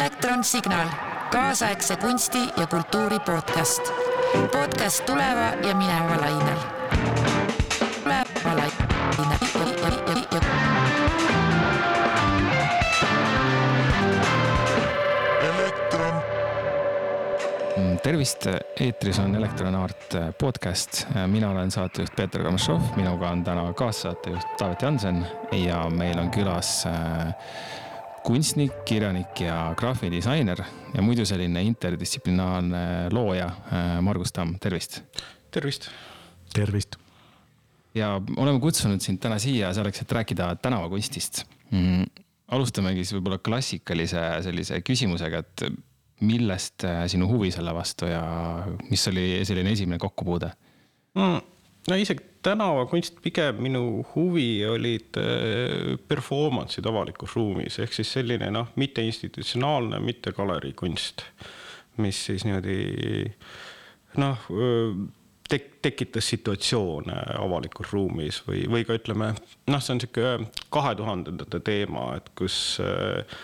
elektronsignaal, kaasaegse kunsti ja kultuuri podcast. podcast tuleva ja mineva lainel. tuleva lainel. tervist, eetris on Elektronaart podcast, mina olen saatejuht Peeter Kamšov, minuga on täna kaassaatejuht Taavet Jansen ja meil on külas äh, kunstnik, kirjanik ja graafidisainer ja muidu selline interdistsiplinaarne looja äh, Margus Tamm, tervist. tervist. tervist. ja oleme kutsunud sind täna siia selleks, et rääkida tänavakunstist mm,. alustamegi siis võib-olla klassikalise sellise küsimusega, et millest äh, sinu huvi selle vastu ja mis oli selline esimene kokkupuude mm,? no isegi tänavakunst, pigem minu huvi olid äh, performance'id avalikus ruumis, ehk siis selline noh, mitte institutsionaalne, mitte galeriikunst. mis siis niimoodi noh tek-, tekitas situatsioone avalikus ruumis või, või ka ütleme, noh, see on sihuke kahe tuhandendate teema, et kus äh,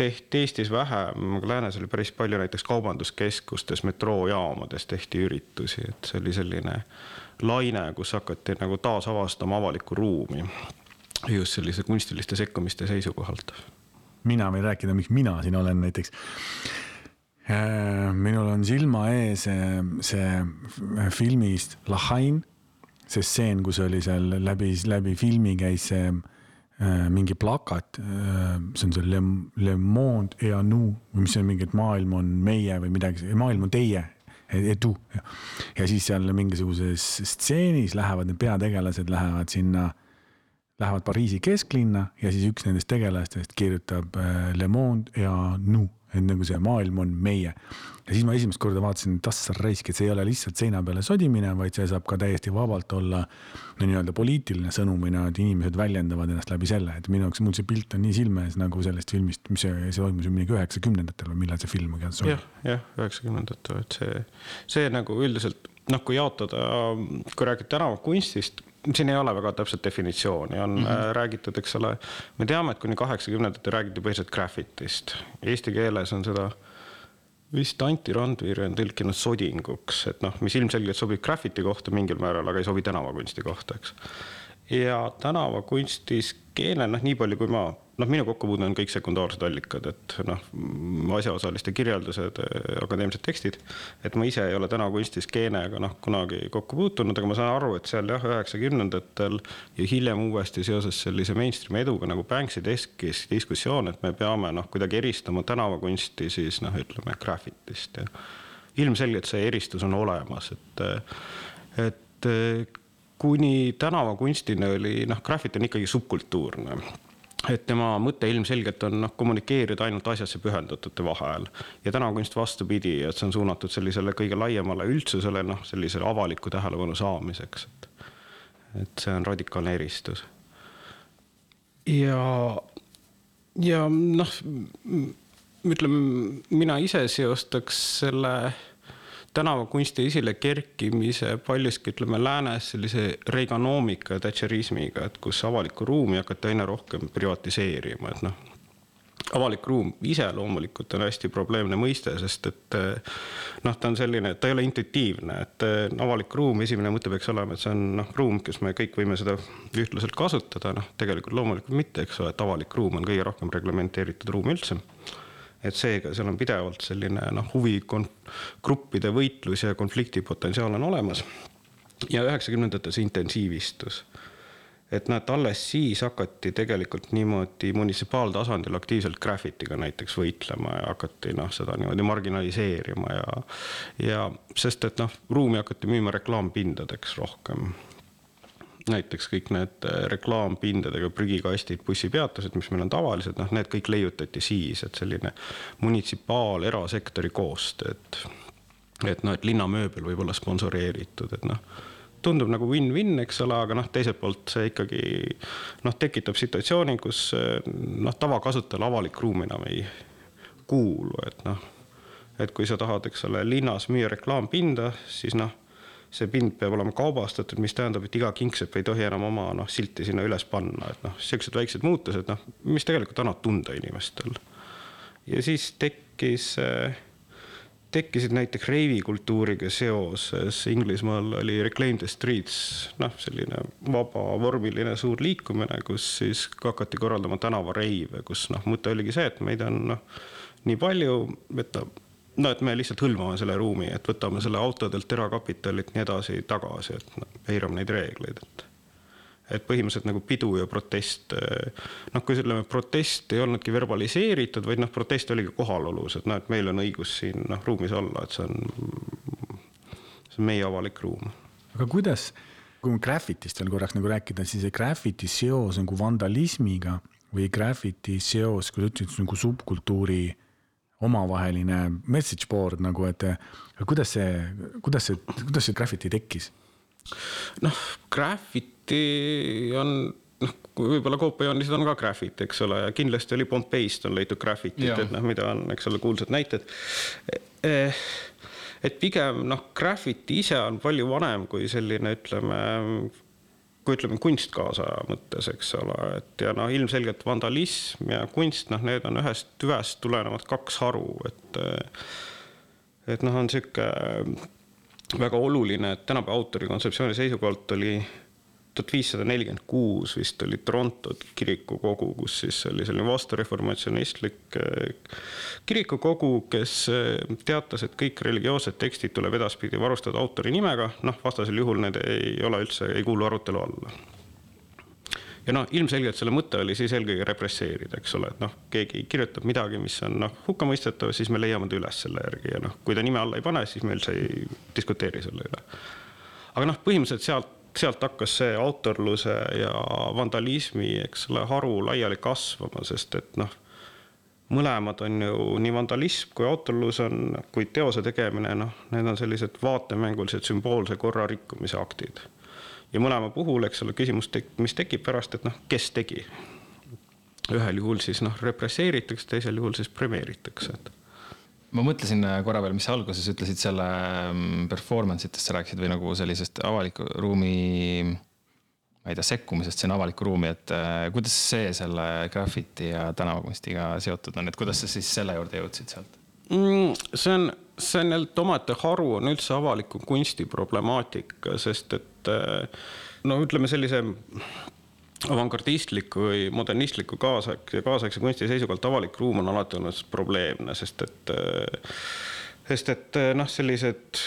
tehti Eestis vähem, aga läänes oli päris palju näiteks kaubanduskeskustes, metroojaamades tehti üritusi, et see oli selline laine, kus hakati nagu taasavastama avalikku ruumi. just sellise kunstiliste sekkumiste seisukohalt. mina võin rääkida, miks mina siin olen näiteks. Äh, minul on silma ees äh, see filmist Lahain, see stseen, kus oli seal läbi, läbi filmi käis see Äh, mingi plakat, see on see Le, Le Monde et à nous või mis see on mingi, et maailm on meie või midagi, maailm on teie. Edu ja siis seal mingisuguses stseenis lähevad need peategelased lähevad sinna, lähevad Pariisi kesklinna ja siis üks nendest tegelastest kirjutab äh, Le Monde à nous et nagu see maailm on meie. ja siis ma esimest korda vaatasin, et assar raisk, et see ei ole lihtsalt seina peale sodimine, vaid see saab ka täiesti vabalt olla no nii-öelda poliitiline sõnumina, et inimesed väljendavad ennast läbi selle, et minu jaoks, mul see pilt on nii silme ees nagu sellest filmist, mis see, see toimus ju mingi üheksakümnendatel või millal see film on käes. jah, jah, üheksakümnendatel, et see, see nagu üldiselt noh, kui jaotada, kui rääkida tänavakunstist siin ei ole väga täpset definitsiooni, on mm -hmm. räägitud, eks ole. me teame, et kuni kaheksakümnendatel räägiti põhiliselt graffitist, eesti keeles on seda vist Anti Randvere on tõlkinud sodinguks, et noh, mis ilmselgelt sobib graffiti kohta mingil määral, aga ei sobi tänavakunsti kohta, eks. ja tänavakunstis keele, noh, nii palju, kui ma noh, minu kokkupuude on kõik sekundaarsed allikad, et noh, asjaosaliste kirjeldused, akadeemilised tekstid. et ma ise ei ole täna kunstis geenega noh, kunagi kokku puutunud, aga ma saan aru, et seal jah, üheksakümnendatel ja hiljem uuesti seoses sellise mainstream eduga nagu Banksy tekkis diskussioon, et me peame noh, kuidagi eristama tänavakunsti siis noh, ütleme graffitist ja. ilmselgelt see eristus on olemas, et, et kuni tänavakunstini oli noh, graffiti on ikkagi subkultuurne et tema mõte ilmselgelt on noh, kommunikeerida ainult asjasse pühendatute vahel. ja tänakunst vastupidi, et see on suunatud sellisele kõige laiemale üldsusele, noh, sellisele avaliku tähelepanu saamiseks, et. et see on radikaalne eristus. ja, ja noh, ütleme, mina ise seostaks selle tänavakunsti esile kerkimise paljuski ütleme läänes sellise Reaganomika ja Thatcherismiga, et kus avalikku ruumi hakati aina rohkem privatiseerima, et noh. avalik ruum ise loomulikult on hästi probleemne mõiste, sest et noh, ta on selline, ta ei ole intuitiivne, et avalik ruum, esimene mõte peaks olema, et see on noh, ruum, kus me kõik võime seda ühtlaselt kasutada, noh, tegelikult loomulikult mitte, eks ole, et avalik ruum on kõige rohkem reglementeeritud ruum üldse et seega seal on pidevalt selline noh, huvigruppide võitlus ja konflikti potentsiaal on olemas. ja üheksakümnendates intensiivistus. et näed, alles siis hakati tegelikult niimoodi munitsipaaltasandil aktiivselt graffitiga näiteks võitlema ja hakati noh, seda niimoodi marginaliseerima ja. ja sest, et noh, ruumi hakati müüma reklaampindadeks rohkem näiteks kõik need äh, reklaampindadega prügikastid, bussipeatused, mis meil on tavalised, noh, need kõik leiutati siis, et selline munitsipaal, erasektori koostöö, et. et noh, et linnamööbel võib olla sponsoreeritud, et noh tundub nagu win-win, eks ole, aga noh, teiselt poolt see ikkagi noh, tekitab situatsiooni, kus noh, tavakasutajale avalik ruum enam ei kuulu, et noh. et kui sa tahad, eks ole, linnas müüa reklaampinda, siis noh see pind peab olema kaubastatud, mis tähendab, et iga kingsepp ei tohi enam oma noh, silti sinna üles panna, et noh, siuksed väiksed muutused, noh, mis tegelikult annavad tunda inimestel. ja siis tekkis äh, tekkisid näiteks reivikultuuriga seoses, Inglismaal oli Reclaim the Streets, noh, selline vabavormiline suur liikumine, kus siis hakati korraldama tänavareive, kus noh, mõte oligi see, et meid on noh, nii palju, et no et me lihtsalt hõlmame selle ruumi, et võtame selle autodelt erakapitalilt nii edasi tagasi, et noh, eirame neid reegleid, et et põhimõtteliselt nagu pidu ja protest, noh, kui ütleme, protest ei olnudki verbaliseeritud, vaid noh, protest oligi kohalolus, et noh, et meil on õigus siin noh, ruumis olla, et see on, see on meie avalik ruum. aga kuidas, kui graffitist veel korraks nagu rääkida, siis see graffiti seos nagu vandalismiga või graffiti seos, kui sa ütlesid, nagu subkultuuri omavaheline message board nagu, et kuidas see, kuidas see, kuidas see graffiti tekkis? noh, graffiti on noh, võib-olla koopajoonised on ka graffiti, eks ole, ja kindlasti oli Pompeist on leitud graffitit, et noh, mida on, eks ole, kuulsad näited. Eh, et pigem noh, graffiti ise on palju vanem kui selline, ütleme, kui ütleme kunst kaasaja mõttes, eks ole, et ja noh, ilmselgelt vandalism ja kunst, noh, need on ühest tüvest tulenevad kaks haru, et et noh, on sihuke väga oluline, et tänapäeva autori kontseptsiooni seisukohalt oli tuhat viissada nelikümmend kuus vist oli Toronto kirikukogu, kus siis oli selline vastureformatsionistlik äh, kirikukogu, kes äh, teatas, et kõik religioossed tekstid tuleb edaspidi varustada autori nimega, noh, vastasel juhul need ei ole üldse, ei kuulu arutelu alla ja noh, ilmselgelt selle mõte oli siis eelkõige represseerida, eks ole, et noh, keegi kirjutab midagi, mis on noh, hukkamõistetav, siis me leiame ta üles selle järgi ja noh, kui ta nime alla ei pane, siis me üldse ei diskuteeri selle üle. aga noh, põhimõtteliselt sealt, sealt hakkas see autorluse ja vandalismi, eks ole, haru laiali kasvama, sest et noh, mõlemad on ju nii vandalism kui autorlus on, kui teose tegemine, noh, need on sellised vaatemängulised sümboolse korra rikkumise aktid ja mõlema puhul, eks ole, küsimus, mis tekib pärast, et noh, kes tegi. ühel juhul siis noh, represseeritakse, teisel juhul siis premeeritakse, et ma mõtlesin äh, korra veel, mis sa alguses ütlesid selle mm, performance itest, sa rääkisid või nagu sellisest avaliku ruumi, ma ei tea, sekkumisest sinna avalikku ruumi, et äh, kuidas see selle graffiti ja tänavakunstiga seotud on, et kuidas sa siis selle juurde jõudsid sealt mm,? see on see on jälle omaette haru, on üldse avaliku kunsti problemaatika, sest et eh, no ütleme sellise avangardistliku või modernistliku kaasaeg, kaasaegse kunsti seisukohalt avalik ruum on alati olnud probleemne, sest et, sest et noh, sellised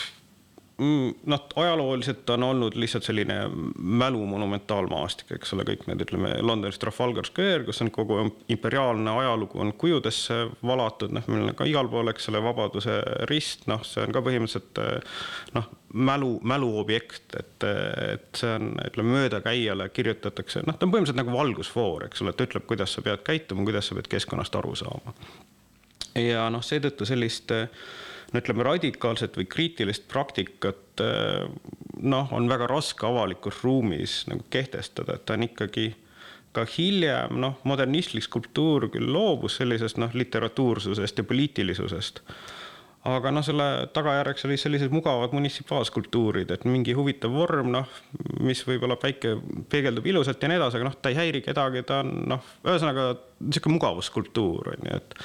Mm, noh, ajalooliselt on olnud lihtsalt selline mälu monumentaalmaastik, eks ole, kõik need, ütleme, Londonis Trafalgar Square, kus on kogu imperiaalne ajalugu on kujudesse valatud, noh, meil on ka igal pool, eks ole, Vabaduse rist, noh, see on ka põhimõtteliselt noh, mälu, mäluobjekt, et, et see on, ütleme, möödakäijale kirjutatakse, noh, ta on põhimõtteliselt nagu valgusfoor, eks ole, ta ütleb, kuidas sa pead käituma, kuidas sa pead keskkonnast aru saama. ja noh, seetõttu sellist no ütleme, radikaalset või kriitilist praktikat eh, noh, on väga raske avalikus ruumis nagu kehtestada, et ta on ikkagi ka hiljem noh, modernistlik skulptuur küll loobus sellisest noh, literatuursusest ja poliitilisusest. aga noh, selle tagajärjeks olid sellised mugavad munitsipaalskulptuurid, et mingi huvitav vorm, noh, mis võib-olla päike peegeldub ilusalt ja nii edasi, aga noh, ta ei häiri kedagi, ta on noh, ühesõnaga niisugune mugavusskulptuur on ju, et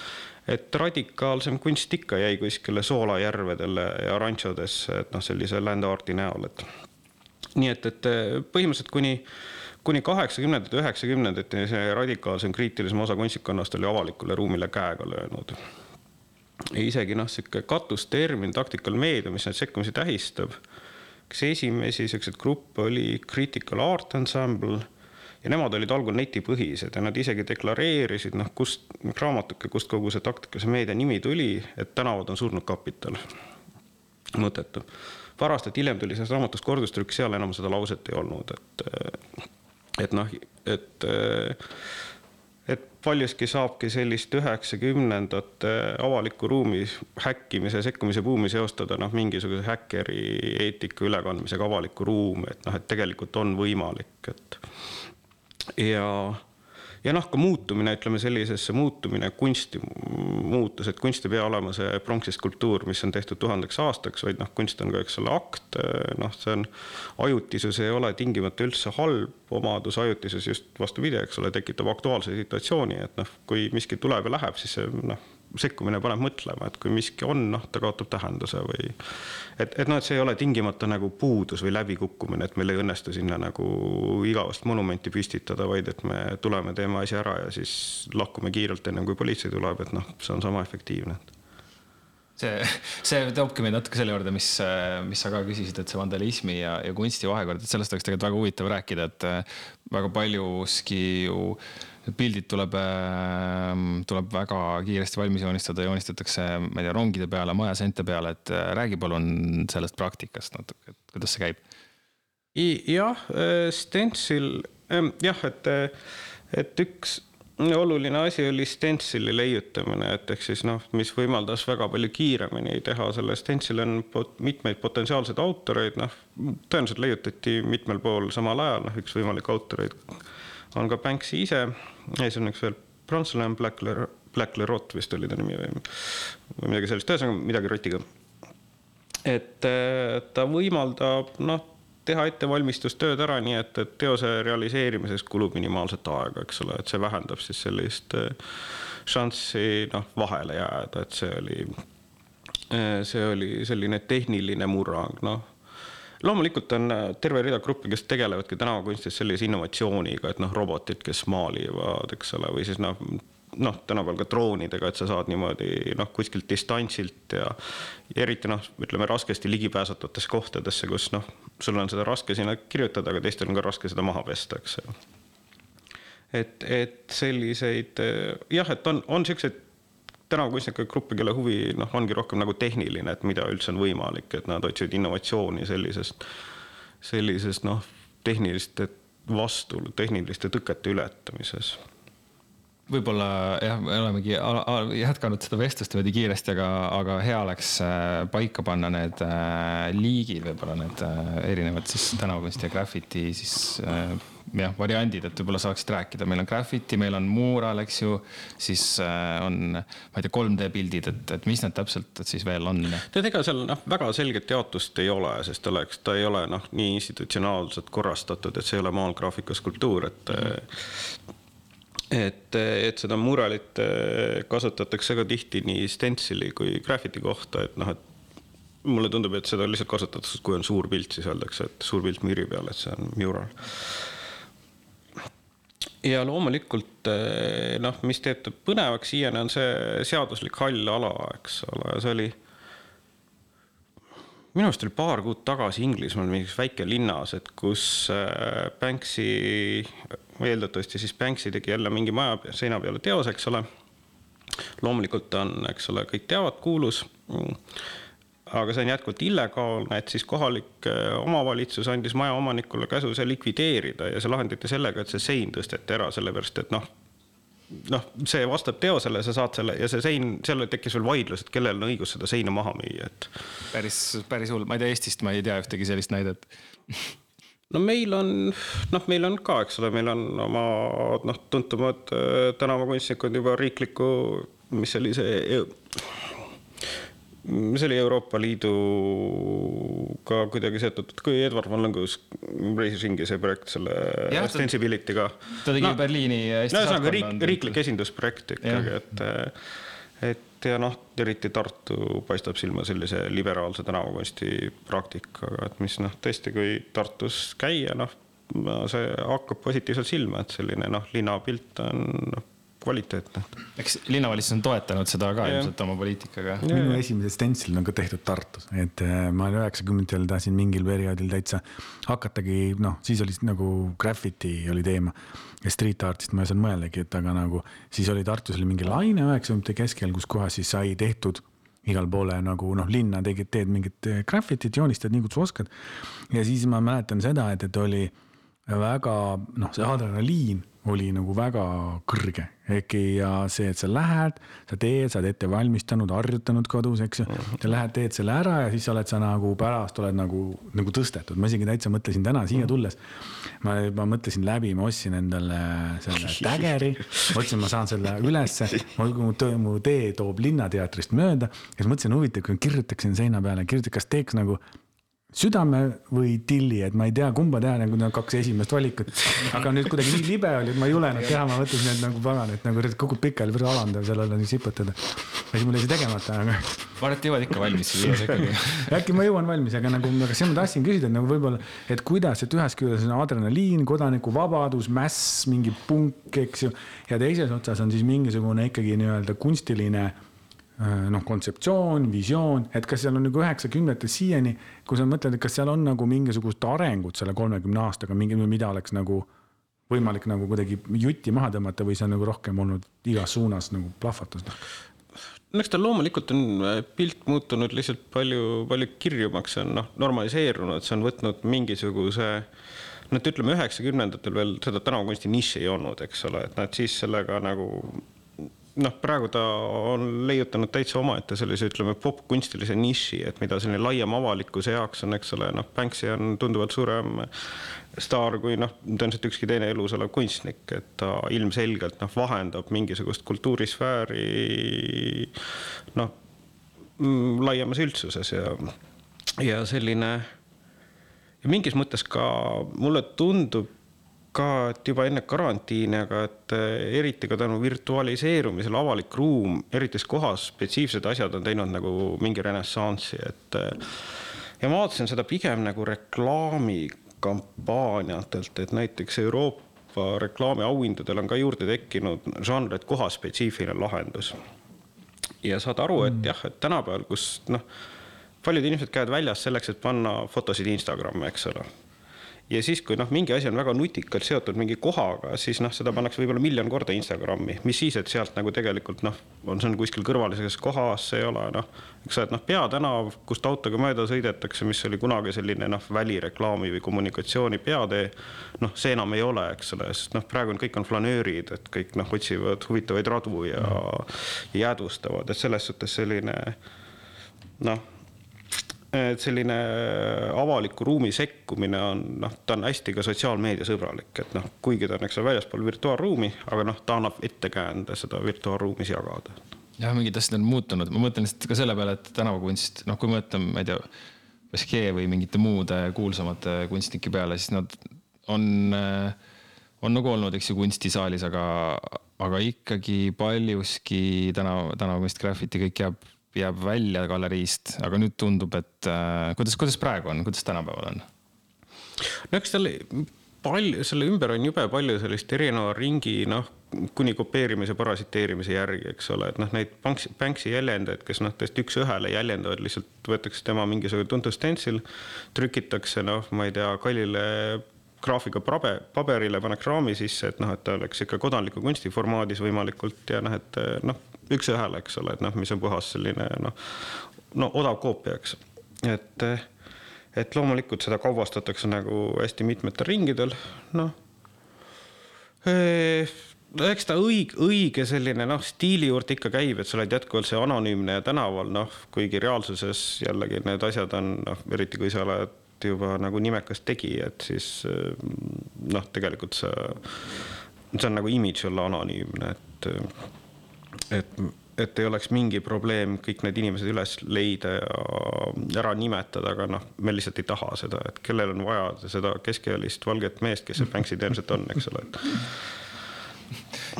et radikaalsem kunst ikka jäi kuskile soolajärvedele ja ranchodesse, et noh, sellise land art'i näol, et nii et, et põhimõtteliselt kuni kuni kaheksakümnendate, üheksakümnendate see radikaalsem kriitilisem osa kunstikonnast oli avalikule ruumile käega löönud. ja isegi noh, sihuke katustermin tactical media, mis neid sekkumisi tähistab. üks esimesi siukseid gruppe oli Critical Art Ensemble ja nemad olid algul netipõhised ja nad isegi deklareerisid, noh, kust raamatuke, kust kogu see taktikalise meedia nimi tuli, et tänavad on surnud kapital. mõttetu. pärast, et hiljem tuli sellest raamatust kordustrükk, seal enam seda lauset ei olnud, et, et noh, et et paljuski saabki sellist üheksakümnendate avaliku ruumi häkkimise, sekkumise buumi seostada noh, mingisuguse häkkeri eetika ülekandmisega avalikku ruumi, et noh, et tegelikult on võimalik, et ja, ja noh, ka muutumine, ütleme sellisesse muutumine, kunsti muutus, et kunst ei pea olema see pronksiskulptuur, mis on tehtud tuhandeks aastaks, vaid noh, kunst on ka, eks ole, akt, noh, see on, ajutisus ei ole tingimata üldse halb omadus, ajutisus just vastupidi, eks ole, tekitab aktuaalse situatsiooni, et noh, kui miski tuleb ja läheb, siis see noh, sekkumine paneb mõtlema, et kui miski on, noh, ta kaotab tähenduse või. et, et noh, et see ei ole tingimata nagu puudus või läbikukkumine, et meil ei õnnestu sinna nagu igavest monumenti püstitada, vaid et me tuleme, teeme asja ära ja siis lahkume kiirelt, ennem kui politsei tuleb, et noh, see on sama efektiivne see, see toobki meid natuke selle juurde, mis, mis sa ka küsisid, et see vandalismi ja, ja kunsti vahekord, et sellest oleks tegelikult väga huvitav rääkida, et väga paljuski ju pildid tuleb, ähm, tuleb väga kiiresti valmis joonistada, joonistatakse, ma ei tea, rongide peale, majaseente peale, et äh, räägi palun sellest praktikast natuke, et kuidas see käib? jah, äh, Stencil, ähm, jah, et, äh, et üks oluline asi oli Stencili leiutamine, et ehk siis noh, mis võimaldas väga palju kiiremini teha selle Stencil on pot, mitmeid potentsiaalseid autoreid, noh, tõenäoliselt leiutati mitmel pool samal ajal, noh, üks võimalik autoreid on ka Banksy ise ja siis on üks veel prantslane on Black Le, Black Le Rot vist oli ta nimi või, või midagi sellist, ühesõnaga midagi rotiga. et äh, ta võimaldab noh, teha ettevalmistustööd ära nii, et, et teose realiseerimiseks kulub minimaalset aega, eks ole, et see vähendab siis sellist äh, šanssi noh, vahele jääda, et see oli, äh, see oli selline tehniline murrang, noh loomulikult on äh, terve rida gruppe, kes tegelevadki tänavakunstis sellise innovatsiooniga, et noh, robotid, kes maalivad, eks ole, või siis noh, noh, tänapäeval ka droonidega, et sa saad niimoodi noh, kuskilt distantsilt ja, ja eriti noh, ütleme raskesti ligipääsetavates kohtadesse, kus noh, sul on seda raske sinna kirjutada, aga teistel on ka raske seda maha pesta, eks ju. et, et selliseid jah, et on, on siukseid tänavakunstnike gruppi, kelle huvi noh, ongi rohkem nagu tehniline, et mida üldse on võimalik, et nad otsivad innovatsiooni sellisest, sellisest noh, tehniliste vastu, tehniliste tõkete ületamises. Võib-olla jah, me olemegi jätkanud seda vestlust niimoodi kiiresti, aga, aga hea oleks äh, paika panna need äh, liigid, võib-olla need äh, erinevad siis tänavakunsti ja graffiti siis jah, variandid, et võib-olla saaksid rääkida, meil on graffiti, meil on muural, eks ju, siis on, ma ei tea, 3D pildid, et, et mis need täpselt siis veel on? tead, ega seal noh, väga selget jaotust ei ole, sest oleks, ta ei ole noh, nii institutsionaalselt korrastatud, et see ei ole maalgraafika skulptuur, et mm et, et seda muralit äh, kasutatakse ka tihti nii stencil'i kui graffiti kohta, et noh, et mulle tundub, et seda lihtsalt kasutatakse, kui on suur pilt, siis öeldakse, et suur pilt müüri peal, et see on mural. Ja loomulikult äh, noh, mis teeb ta põnevaks siiani, on see seaduslik hall ala, eks ole, see oli minu arust oli paar kuud tagasi Inglismaal mingis väikelinnas, et kus äh, Banksy eeldatavasti siis Banksy tegi jälle mingi maja seina peale teose, eks ole. loomulikult on, eks ole, kõik teavad, kuulus. Aga see on jätkuvalt illegaalne, et siis kohalik äh, omavalitsus andis maja omanikule käsu see likvideerida ja see lahendati sellega, et see sein tõsteti ära, sellepärast et noh noh, see vastab teosele, sa saad selle ja see sein, seal tekkis veel vaidlus, et kellel on õigus seda seina maha müüa, et. päris, päris hull, ma ei tea Eestist, ma ei tea ühtegi sellist näidet no meil on, noh, meil on ka, eks ole, meil on oma noh, tuntumad äh, tänavakunstnikud juba riikliku, mis oli see, see oli Euroopa Liiduga kuidagi seotud, kui Edward Van Lõngus reisis ringi see projekt selle Sensibility'ga. ta tegi no, Berliini. no ühesõnaga riik, riiklik esindusprojekt ikkagi, et et ja noh, eriti Tartu paistab silma sellise liberaalse tänavakunsti praktikaga, et mis noh, tõesti, kui Tartus käia, noh, see hakkab positiivselt silma, et selline noh, linnapilt on noh, kvaliteetne. eks linnavalitsus on toetanud seda ka ja. ilmselt oma poliitikaga. minu esimesed stentslid on ka tehtud Tartus, et äh, ma üheksakümnendatel tahtsin mingil perioodil täitsa hakatagi, noh, siis oli nagu graffiti oli teema ja street artist ma ei osanud mõeldagi, et aga nagu siis oli Tartus oli mingi laine üheksakümnendate keskel, kus kohas siis sai tehtud igal poole nagu noh, linna tegid, teed mingit äh, graffitit, joonistad nii, kui sa oskad. ja siis ma mäletan seda, et, et oli väga noh, see adrenaliin oli nagu väga kõrge. äkki ja see, et sa lähed, sa teed, sa oled ette valmistanud, harjutanud kodus, eks ju. Mhm. sa lähed, teed selle ära ja siis oled sa nagu pärast oled nagu, nagu tõstetud. ma isegi täitsa mõtlesin täna siia mhm. tulles. ma, ma mõtlesin läbi, ma ostsin endale selle tägeri, mõtlesin, ma saan selle ülesse. mu töö, mu tee toob Linnateatrist mööda ja siis mõtlesin, huvitav, kui kirjutaksin seina peale, kirjutan, kas teeks nagu südame või tilli, et ma ei tea, kumba teha, nagu need kaks esimest valikut. aga nüüd kuidagi nii libe oli, et ma ei julenud teha, ma mõtlesin, et nagu pagan, et nagu kukub pikali, päris alandav sellele siputada. ja siis mul jäi see tegemata, aga. varsti jõuad ikka valmis viie sekundiga äkki ma jõuan valmis, aga nagu, aga seda ma tahtsin küsida, et nagu võib-olla, et kuidas, et ühest küljest on adrenaliin, kodanikuvabadus, mäss, mingi punk, eks ju. ja teises otsas on siis mingisugune ikkagi nii-öelda kunstiline noh, kontseptsioon, visioon, et kas seal on nagu üheksakümnendates siiani, kui sa mõtled, et kas seal on nagu mingisugust arengut selle kolmekümne aastaga, mingi, mida oleks nagu võimalik nagu kuidagi jutti maha tõmmata või see on nagu rohkem olnud igas suunas nagu plahvatus? no eks ta loomulikult on äh, pilt muutunud lihtsalt palju, palju kirjumaks, see on noh, normaliseerunud, see on võtnud mingisuguse noh, et ütleme üheksakümnendatel veel seda tänavakunsti nišši ei olnud, eks ole, et nad siis sellega nagu noh, praegu ta on leiutanud täitsa omaette sellise, ütleme, popkunstilise niši, et mida selline laiem avalikkuse jaoks on, eks ole, noh, Banksy on tunduvalt suurem staar kui noh, tõenäoliselt ükski teine elus olev kunstnik, et ta ilmselgelt noh, vahendab mingisugust kultuurisfääri noh, mm, laiemas üldsuses ja, ja selline ja mingis mõttes ka mulle tundub ka, et juba enne karantiini, aga et eh, eriti ka tänu virtualiseerumisele avalik ruum, erites kohas spetsiifsed asjad on teinud nagu mingi renessansi, et. Eh, ja ma vaatasin seda pigem nagu reklaamikampaaniatelt, et näiteks Euroopa reklaamiauhindadel on ka juurde tekkinud žanr, et kohaspetsiifiline lahendus. ja saad aru, et mm. jah, et tänapäeval, kus noh, paljud inimesed käivad väljas selleks, et panna fotosid Instagrami, eks ole ja siis, kui noh, mingi asi on väga nutikalt seotud mingi kohaga, siis noh, seda pannakse võib-olla miljon korda Instagrami, mis siis, et sealt nagu tegelikult noh, on see on kuskil kõrvalises kohas, see ei ole noh. eks sa, et noh, peatänav, kust autoga mööda sõidetakse, mis oli kunagi selline noh, välireklaami või kommunikatsiooni peatee. noh, see enam ei ole, eks ole, sest noh, praegu on kõik on flanöörid, et kõik noh, otsivad huvitavaid radu ja, ja jäädvustavad, et selles suhtes selline noh et selline avaliku ruumi sekkumine on noh, ta on hästi ka sotsiaalmeediasõbralik, et noh, kuigi ta on, eks ole, väljaspool virtuaalruumi, aga noh, ta annab ettekäände seda virtuaalruumis jagada. jah, mingid asjad on muutunud, ma mõtlen lihtsalt ka selle peale, et tänavakunst, noh, kui me mõtleme, ma ei tea, Basquiat või mingite muude kuulsamate kunstnike peale, siis nad on, on nagu olnud, eks ju, kunstisaalis, aga, aga ikkagi paljuski tänav, tänavakunst, graffiti, kõik jääb jääb välja galeriist, aga nüüd tundub, et äh, kuidas, kuidas praegu on, kuidas tänapäeval on? no eks tal palju, selle ümber on jube palju sellist erineva ringi, noh, kuni kopeerimise, parasiteerimise järgi, eks ole, et noh, neid Banksy, Banksy jäljendajaid, kes noh, tõesti üks-ühele jäljendavad, lihtsalt võetakse tema mingisugune tuntud stentsil, trükitakse, noh, ma ei tea, kallile graafika paber, paberile, pannakse raami sisse, et noh, et ta oleks ikka kodanliku kunsti formaadis võimalikult ja noh, et noh, üks-ühele, eks ole, et noh, mis on puhas selline noh, no odav koopia, eks, et, et loomulikult seda kaubastatakse nagu hästi mitmetel ringidel, noh. No eks ta õige, õige selline noh, stiili juurde ikka käib, et sa oled jätkuvalt see anonüümne ja tänaval noh, kuigi reaalsuses jällegi need asjad on noh, eriti kui sa oled juba nagu nimekas tegija, et siis noh, tegelikult sa, see on nagu imidž olla anonüümne, et et, et ei oleks mingi probleem kõik need inimesed üles leida ja ära nimetada, aga noh, me lihtsalt ei taha seda, et kellel on vaja seda keskealist valget meest, kes see Banksy tõenäoliselt on, eks ole, et.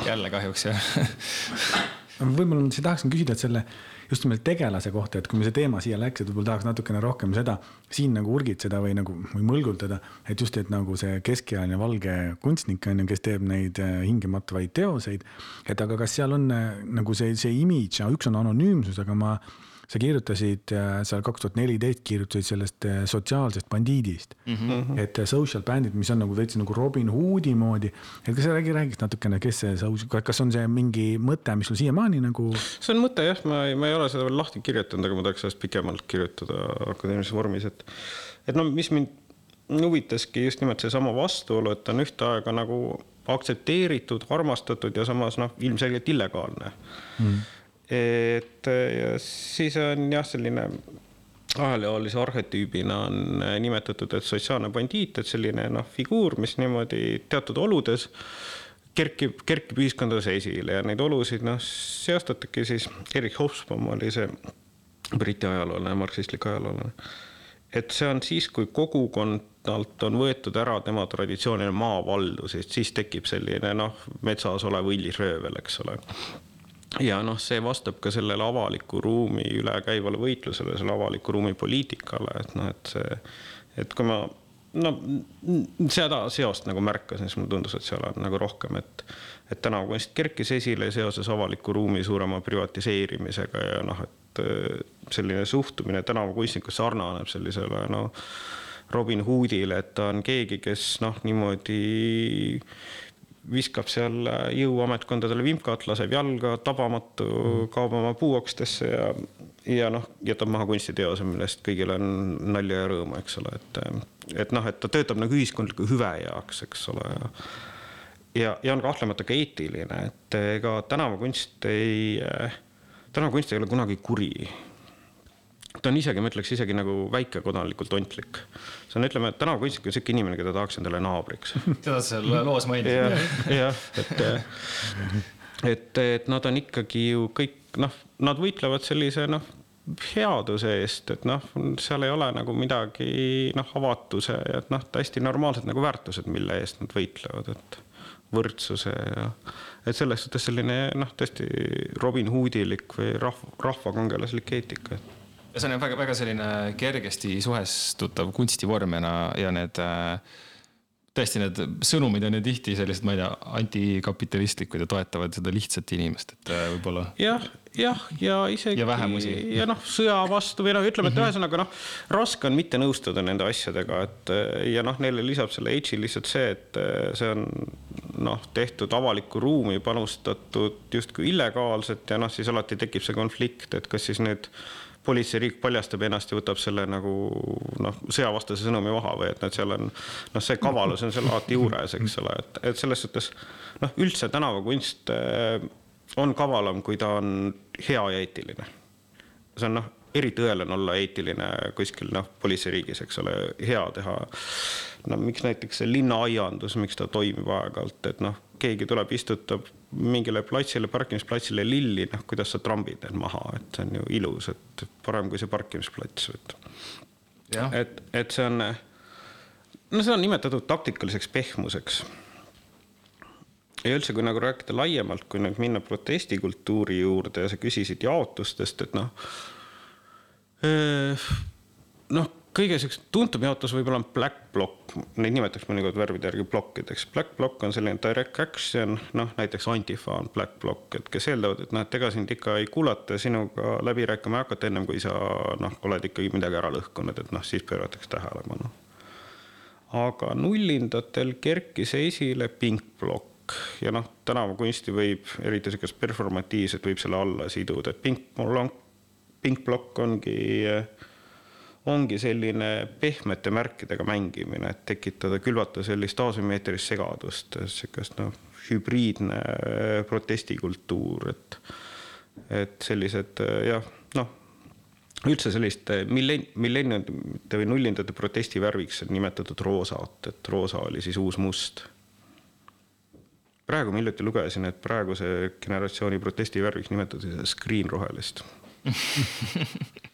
jälle kahjuks jah võib-olla ma tahaksin küsida, et selle just nimelt tegelase kohta, et kui me see teema siia läks, et võib-olla tahaks natukene rohkem seda siin nagu urgitseda või nagu või mõlgutada, et just, et nagu see keskealine valge kunstnik on ju, kes teeb neid äh, hingematvaid teoseid. et aga kas seal on äh, nagu see, see imidž, üks on anonüümsus, aga ma sa kirjutasid äh, seal kaks tuhat neliteist kirjutasid sellest äh, sotsiaalsest bandiidist mm. -hmm. et äh, social bandit, mis on nagu veits nagu Robin Hoodi moodi. et kas sa räägi, räägiks natukene, kes see, kas on see mingi mõte, mis sul siiamaani nagu? see on mõte jah, ma ei, ma ei ole seda veel lahti kirjutanud, aga ma tahaks sellest pikemalt kirjutada akadeemilises vormis, et. et no mis mind huvitaski just nimelt seesama vastuolu, et ta on ühtaega nagu aktsepteeritud, armastatud ja samas noh, ilmselgelt illegaalne mm et siis on jah, selline ajaloolise arhetüübina on nimetatud, et sotsiaalne bandiit, et selline noh, figuur, mis niimoodi teatud oludes kerkib, kerkib ühiskondades esile ja neid olusid noh, seostatagi siis, Erik Hobsbawm oli see Briti ajaloolane, marksistlik ajaloolane. et see on siis, kui kogukonnalt on võetud ära tema traditsiooniline maavaldus, et siis tekib selline noh, metsas olev õilisröövel, eks ole ja noh, see vastab ka sellele avaliku ruumi üle käivale võitlusele, selle avaliku ruumi poliitikale, et noh, et see, et kui ma no seda seost nagu märkasin, siis mulle tundus, et seal on nagu rohkem, et, et tänavukunst kerkis esile seoses avaliku ruumi suurema privatiseerimisega ja noh, et äh, selline suhtumine tänavakunstnikusse sarnaneb sellisele noh, Robin Hoodile, et ta on keegi, kes noh, niimoodi viskab seal jõuametkondadele vimkat, laseb jalga, tabamatu, kaob oma puuokstesse ja, ja noh, jätab maha kunstiteose, millest kõigil on nalja ja rõõmu, eks ole, et, et noh, et ta töötab nagu ühiskondliku hüve jaoks, eks ole. ja, ja, on kahtlemata ka eetiline, et ega tänavakunst ei, tänavakunst ei ole kunagi kuri ta on isegi, ma ütleks isegi nagu väikekodanlikult ontlik. See on, ütleme, tänavakunstnik on sihuke inimene, keda tahaks endale naabriks. seda seal loos mainiti. jah, et, et, et nad on ikkagi ju kõik noh, nad võitlevad sellise noh, headuse eest, et noh, seal ei ole nagu midagi noh, avatuse ja et noh, täiesti normaalsed nagu väärtused, mille eest nad võitlevad, et võrdsuse ja et selles suhtes selline noh, tõesti Robin Hoodilik või rahva, rahvakangelaslik eetika ja see on väga, väga selline kergesti suhestutav kunstivorm ja, ja need äh, tõesti need sõnumid on ju tihti sellised, ma ei tea, antikapitalistlikud ja toetavad seda lihtsat inimest, et äh, võib-olla. jah, jah, ja isegi. ja vähemusi. ja noh, sõja vastu või noh, ütleme, et mm -hmm. ühesõnaga noh, raske on mitte nõustuda nende asjadega, et ja noh, neile lisab selle H-i lihtsalt see, et see on noh, tehtud avalikku ruumi, panustatud justkui illegaalselt ja noh, siis alati tekib see konflikt, et kas siis nüüd politseiriik paljastab ennast ja võtab selle nagu noh, sõjavastase sõnumi maha või et, et seal on noh, see kavalus on seal alati juures, eks ole, et, et selles suhtes noh, üldse tänavakunst eh, on kavalam, kui ta on hea ja eetiline. see on noh, eriti õel on olla eetiline kuskil noh, politseiriigis, eks ole, hea teha. no miks näiteks see linnaaiandus, miks ta toimib aeg-ajalt, et noh, keegi tuleb, istutab mingile platsile, parkimisplatsile lilli, noh, kuidas sa trambid need maha, et see on ju ilus, et parem kui see parkimisplats, et. et, et see on, no seda on nimetatud taktikaliseks pehmuseks. ja üldse, kui nagu rääkida laiemalt, kui nüüd minna protestikultuuri juurde ja sa küsisid jaotustest, et noh. noh kõige siukene tuntum jaotus võib-olla on black block, neid nimetatakse mõnikord värvide järgi plokkideks. Black block on selline direct action, noh näiteks Antifa on black block, et kes eeldavad, et noh, et ega sind ikka ei kuulata sinuga läbi rääkima ei hakata ennem kui sa noh, oled ikkagi midagi ära lõhkunud, et noh, siis pööratakse tähelepanu. aga nullindatel kerkis esile pink block ja noh, tänavakunsti võib, eriti sihukest performatiivset võib selle alla siduda, et pink block, pink block ongi äh, ongi selline pehmete märkidega mängimine, et tekitada, külvata sellist asümmeetrilist segadust, sihukest noh, hübriidne äh, protestikultuur, et, et sellised äh, jah, noh, üldse sellist millen-, millenniumite või nullindate protestivärviks on nimetatud roosat, et roosa oli siis uus must. praegu ma hiljuti lugesin, et praeguse generatsiooni protestivärviks nimetatakse screen rohelist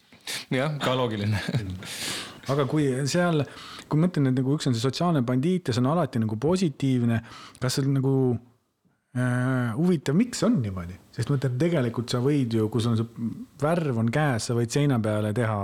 jah, ka loogiline aga kui seal, kui ma mõtlen, et nagu üks on see sotsiaalne bandiit ja see on alati nagu positiivne, kas see nagu äh, huvitav, miks on niimoodi, sest ma ütlen, tegelikult sa võid ju, kui sul on see värv on käes, sa võid seina peale teha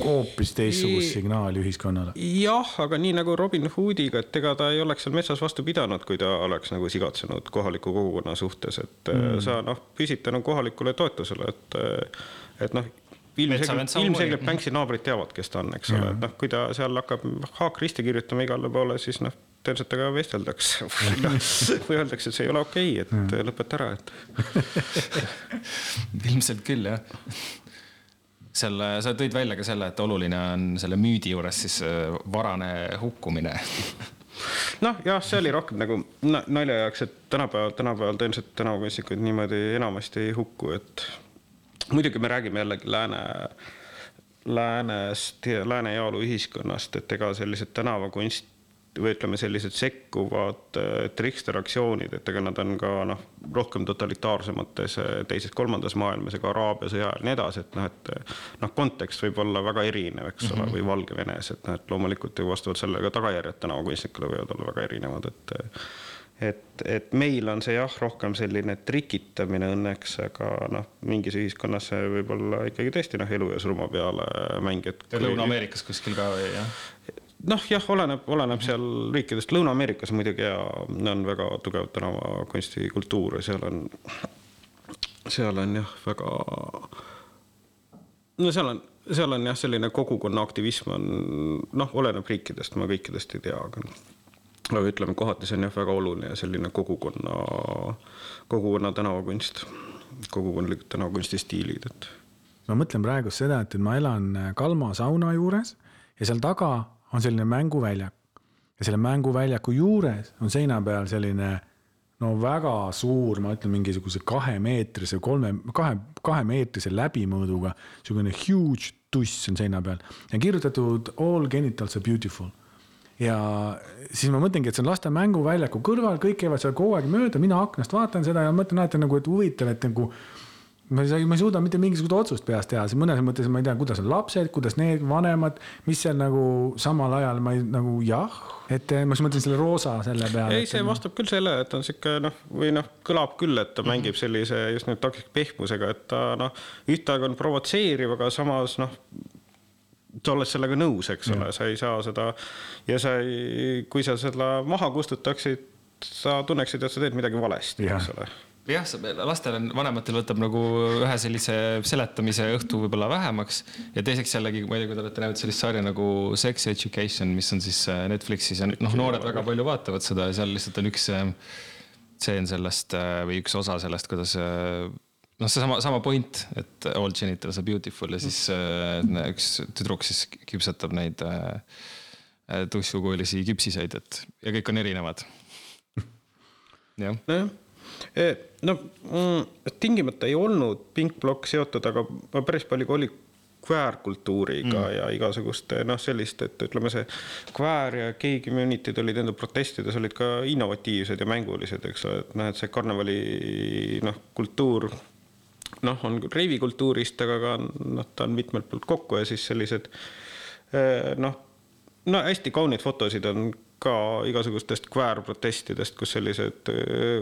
hoopis teistsugust signaali ühiskonnale. jah, aga nii nagu Robin Hoodiga, et ega ta ei oleks seal metsas vastu pidanud, kui ta oleks nagu sigatsenud kohaliku kogukonna suhtes, et äh, mm. sa noh, püsid tänu kohalikule toetusele, et, äh, et noh ilmselgelt, ilmselgelt Banksi naabrid teavad, kes ta on, eks ole, et noh, kui ta seal hakkab haakristi kirjutama igale poole, siis noh, tõenäoliselt temaga vesteldakse. Või noh, või öeldakse, et see ei ole okei okay,, et lõpeta ära, et ilmselt küll, jah. Selle, sa tõid välja ka selle, et oluline on selle müüdi juures siis äh, varane hukkumine. Noh, jah, see oli rohkem nagu nalja jaoks, et tänapäeval, tänapäeval tõenäoliselt tänavakunstnikud niimoodi enamasti ei hukku, et muidugi me räägime jällegi lääne, läänest lääne heaolu ühiskonnast, et ega sellised tänavakunst või ütleme, sellised sekkuvad triksteraktsioonid, et ega nad on ka noh, rohkem totalitaarsemates teises-kolmandas maailmas ega Araabia sõja ajal ja nii edasi, et noh, et noh, kontekst võib olla väga erinev, eks ole mm -hmm., või Valgevenes, et noh, et loomulikult ju vastavalt sellele ka tagajärjed tänavakunstnikele võivad olla väga erinevad, et et, et meil on see jah, rohkem selline trikitamine õnneks, aga noh, mingis ühiskonnas see võib olla ikkagi tõesti noh, elu ja surma peale mäng, et. Lõuna-Ameerikas kuskil ka või jah? noh, jah, oleneb, oleneb seal riikidest, Lõuna-Ameerikas muidugi ja on väga tugev tänavakunstikultuur ja seal on, seal on jah, väga. no seal on, seal on jah, selline kogukonna aktivism on noh, oleneb riikidest, ma kõikidest ei tea, aga aga ütleme, kohati see on jah, väga oluline selline kogukonna, kogukonna tänavakunst, kogukondlikud tänavakunsti stiilid, et. ma mõtlen praegu seda, et ma elan Kalma sauna juures ja seal taga on selline mänguväljak. ja selle mänguväljaku juures on seina peal selline no väga suur, ma ütlen mingisuguse kahemeetrise, kolme, kahe, kahemeetrise läbimõõduga, niisugune huge tuss on seina peal ja kirjutatud all genitals are beautiful ja siis ma mõtlengi, et see on laste mänguväljaku kõrval, kõik käivad seal kogu aeg mööda, mina aknast vaatan seda ja mõtlen alati nagu, et huvitav, et nagu ma ei saa, ma ei suuda mitte mingisugust otsust peas teha, siis mõnes mõttes ma ei tea, kuidas on lapsed, kuidas need vanemad, mis seal nagu samal ajal ma ei nagu jah, et ma just mõtlen selle roosa selle peale. ei, see et, vastab küll sellele, et on sihuke noh, või noh, kõlab küll, et ta mängib sellise just nüüd toksik pehmusega, et ta noh, ühtaegu on provotseeriv, aga samas noh oled sellega nõus, eks ole, sa ei saa seda ja sa ei, kui sa seda maha kustutaksid, sa tunneksid, et sa teed midagi valesti, eks ole. Jah, lastel on, vanematel võtab nagu ühe sellise seletamise õhtu võib-olla vähemaks ja teiseks jällegi, ma ei tea, kui te olete näinud sellist sarja nagu Sex Education, mis on siis äh, Netflixis ja noh, noored väga palju vaatavad seda ja seal lihtsalt on üks äh, tseen sellest äh, või üks osa sellest, kuidas noh, seesama, sama point, et all genitals are beautiful ja siis üks tüdruk siis küpsetab neid tussukuulisi küpsiseid, et ja kõik on erinevad. jah. nojah Eh, no mm, tingimata ei olnud Pink Block seotud, aga päris palju oli kväärkultuuriga mm. ja igasuguste noh, sellist, et ütleme, see kväär ja gei community'd olid enda protestides olid ka innovatiivsed ja mängulised, eks ole, et noh, et see karnevali noh, kultuur noh, on reivikultuurist, aga ka noh, ta on mitmelt poolt kokku ja siis sellised eh, noh, no hästi kaunid fotosid on ka igasugustest kväärprotestidest, kus sellised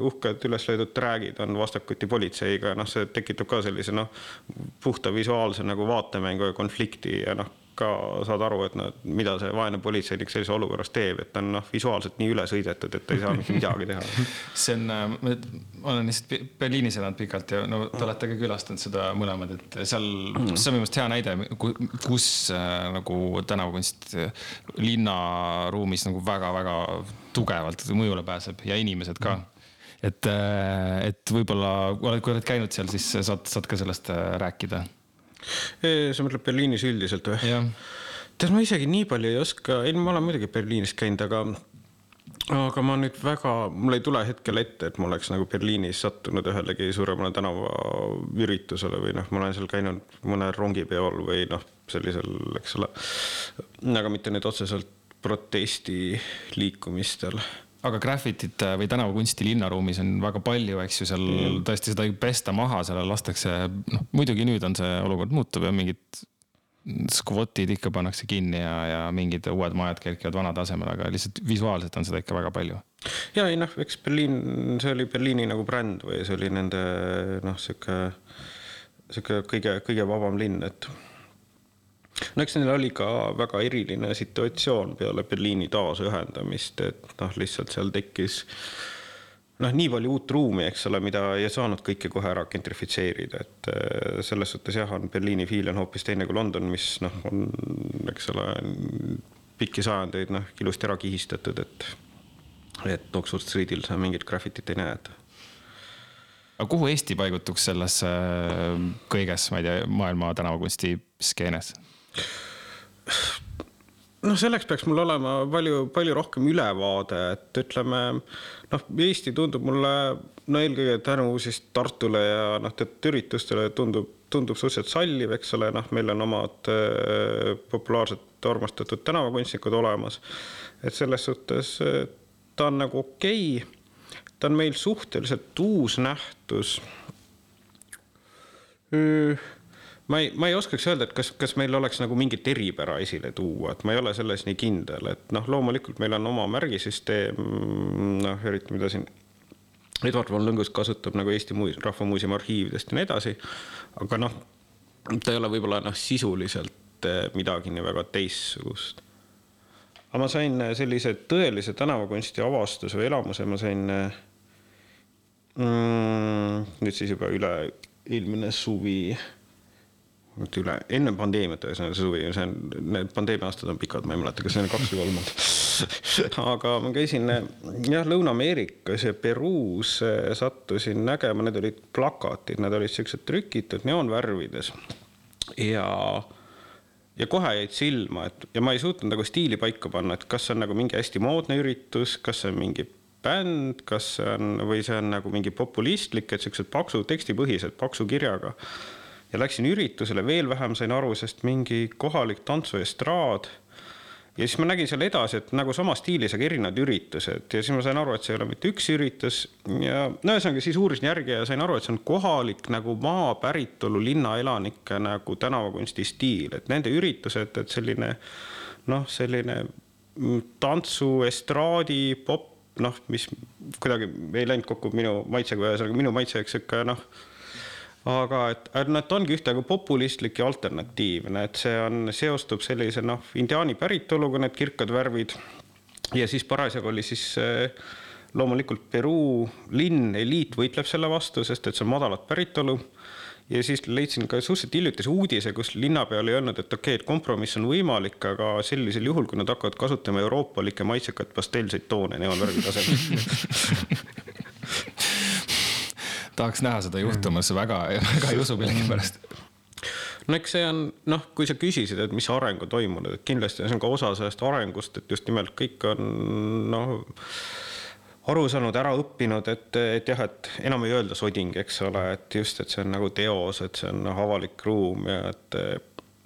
uhked üles löödud träägid on vastakuti politseiga, noh, see tekitab ka sellise noh, puhta visuaalse nagu vaatemängu ja konflikti ja noh ka saad aru, et noh, mida see vaene politseinik sellises olukorras teeb, et ta on noh, visuaalselt nii üle sõidetud, et ta ei saa mitte midagi teha. see on, äh, ma olen lihtsalt Berliinis elanud pikalt ja no te olete ka külastanud seda mõlemad, et seal see on minu meelest hea näide, kus äh, nagu tänavakunst linnaruumis nagu väga-väga tugevalt mõjule pääseb ja inimesed ka mm et, äh, et võib-olla, kui oled käinud seal, siis saad, saad ka sellest äh, rääkida sa mõtled Berliinis üldiselt või? tead, ma isegi nii palju ei oska, ei, ma olen muidugi Berliinis käinud, aga aga ma nüüd väga, mul ei tule hetkel ette, et ma oleks nagu Berliinis sattunud ühelegi suuremale tänavaüritusele või noh, ma olen seal käinud mõnel rongipeol või noh, sellisel, eks ole. aga mitte nüüd otseselt protestiliikumistel aga graffitit äh, või tänavakunsti linnaruumis on väga palju, eks ju, seal mm. tõesti seda ei pesta maha, seal lastakse, noh muidugi nüüd on see olukord muutub ja mingid skvotid ikka pannakse kinni ja, ja mingid uued majad kerkivad vanade asemele, aga lihtsalt visuaalselt on seda ikka väga palju. ja ei noh, eks Berliin, see oli Berliini nagu bränd või see oli nende noh, sihuke, sihuke kõige, kõige vabam linn, et no eks neil oli ka väga eriline situatsioon peale Berliini taasühendamist, et noh, lihtsalt seal tekkis noh, nii palju uut ruumi, eks ole, mida ei saanud kõike kohe ära gentrifitseerida, et äh, selles suhtes jah, on Berliini fiil on hoopis teine kui London, mis noh, on, eks ole, pikki sajandeid noh, ilusti ära kihistatud, et et Oxford Streetil sa mingit graffitit ei näe, et aga kuhu Eesti paigutuks selles äh, kõiges, ma ei tea, maailma tänavakunsti skeenes? Noh, selleks peaks mul olema palju, palju rohkem ülevaade, et ütleme noh, Eesti tundub mulle no eelkõige tänu siis Tartule ja noh, teatud üritustele tundub, tundub suhteliselt salliv, eks ole, noh, meil on omad äh, populaarsed armastatud tänavakunstnikud olemas. et selles suhtes äh, ta on nagu okei okay. ta on meil suhteliselt uus nähtus ma ei, ma ei oskaks öelda, et kas, kas meil oleks nagu mingit eripära esile tuua, et ma ei ole selles nii kindel, et noh, loomulikult meil on oma märgisüsteem, noh, eriti mida siin Edward von Lõngus kasutab nagu Eesti Muus-, Rahva Muuseumi arhiividest ja nii edasi. aga noh, ta ei ole võib-olla noh, sisuliselt eh, midagi nii väga teistsugust. aga ma sain eh, sellise tõelise tänavakunsti avastuse või elamuse, ma sain eh, mm, nüüd siis juba üle eelmine suvi nüüd üle, enne pandeemiat, ühesõnaga see suvi, see on, need pandeemia aastad on pikad, ma ei mäleta, kas see on kaks või kolm olnud. aga ma käisin jah, Lõuna-Ameerikas ja Peruus sattusin nägema, need olid plakatid, need olid siuksed trükitud neoonvärvides. ja, ja kohe jäid silma, et ja ma ei suutnud nagu stiili paika panna, et kas see on nagu mingi hästi moodne üritus, kas see on mingi bänd, kas see on, või see on nagu mingi populistlik, et siuksed paksu tekstipõhised, paksu kirjaga ja läksin üritusele, veel vähem sain aru, sest mingi kohalik tantsuestraad. ja siis ma nägin seal edasi, et nagu sama stiilis, aga erinevad üritused. Ja siis ma sain aru, et see ei ole mitte üks üritus. Ja no ühesõnaga siis uurisin järgi ja sain aru, et see on kohalik nagu maa päritolu linnaelanike nagu tänavakunsti stiil, et nende üritused, et selline noh, selline tantsu, estraadi, popp, noh, mis kuidagi ei läinud kokku minu maitsega, ühesõnaga minu maitse, eks ikka noh aga et, et nad ongi ühtaegu populistlik ja alternatiivne, et see on, seostub sellise noh, indiaani päritoluga, need kirkad värvid. ja siis parasjagu oli siis eh, loomulikult Peruu linn, eliit võitleb selle vastu, sest et see on madalat päritolu. ja siis leidsin ka suhteliselt hiljutise uudise, kus linnapea oli öelnud, et okei okay,, et kompromiss on võimalik, aga sellisel juhul, kui nad hakkavad kasutama euroopalikke maitsekaid pastellseid toone neoonvärvi tasemel tahaks näha seda juhtumas väga, väga ei usu millegipärast. No eks see on noh, kui sa küsisid, et mis areng on toimunud, et kindlasti see on ka osa sellest arengust, et just nimelt kõik on noh, aru saanud, ära õppinud, et, et jah, et enam ei öelda soding, eks ole, et just, et see on nagu teos, et see on noh, avalik ruum ja et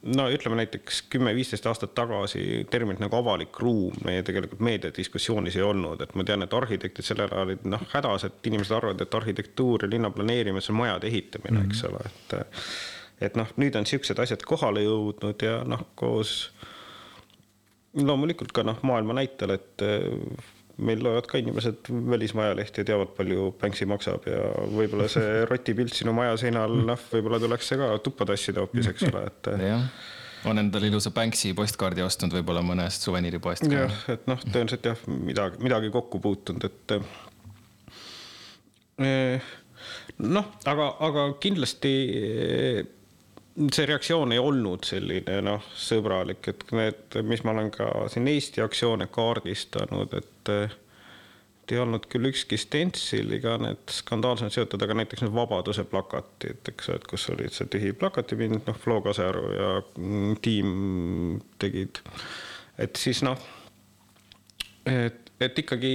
no ütleme näiteks kümme-viisteist aastat tagasi terminit nagu avalik ruum meie tegelikult meediadiskussioonis ei olnud, et ma tean, et arhitektid sellel ajal olid noh hädas, et inimesed arvavad, et arhitektuur ja linna planeerimine, see on majade ehitamine mm, -hmm. eks ole, et et noh, nüüd on siuksed asjad kohale jõudnud ja noh, koos loomulikult ka noh, maailma näitel, et meil loevad ka inimesed välismaa ajalehti ja teavad, palju Banksy maksab ja võib-olla see rotipilt sinu maja seinal, noh, võib-olla tuleks see ka tuppa tassida hoopis, eks ole, et. jah, on endale ilusa Banksy postkaardi ostnud võib-olla mõnest suveniiripoest jah, et noh, tõenäoliselt jah, midagi, midagi kokku puutunud, et eh, noh, aga, aga kindlasti see reaktsioon ei olnud selline noh, sõbralik, et need, mis ma olen ka siin Eesti aktsioone kaardistanud, et ei olnud küll ükski stentsiliga need skandaalselt seotud, aga näiteks need Vabaduse plakatid, eks, et kus olid see tühi plakatipind, noh, Flo Kasearu ja tiim tegid. et siis noh, et, et ikkagi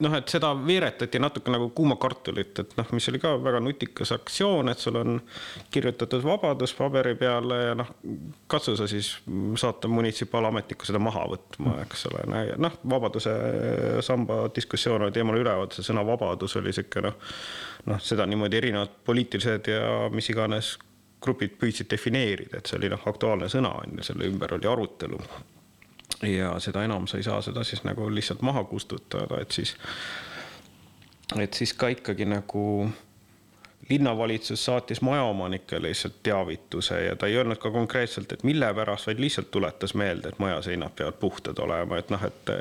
noh, et seda veeretati natuke nagu kuuma kartulit, et noh, mis oli ka väga nutikas aktsioon, et sul on kirjutatud vabadus paberi peale ja noh, katsu sa siis saata munitsipalametnikku seda maha võtma, eks ole, noh, vabaduse samba diskussioon oli teemal üleval, see sõna vabadus oli sihuke noh, noh, seda niimoodi erinevad poliitilised ja mis iganes grupid püüdsid defineerida, et see oli noh, aktuaalne sõna on ju, selle ümber oli arutelu ja seda enam sa ei saa seda siis nagu lihtsalt maha kustutada, et siis, et siis ka ikkagi nagu linnavalitsus saatis majaomanikele lihtsalt teavituse ja ta ei öelnud ka konkreetselt, et mille pärast, vaid lihtsalt tuletas meelde, et majaseinad peavad puhtad olema, et noh, et.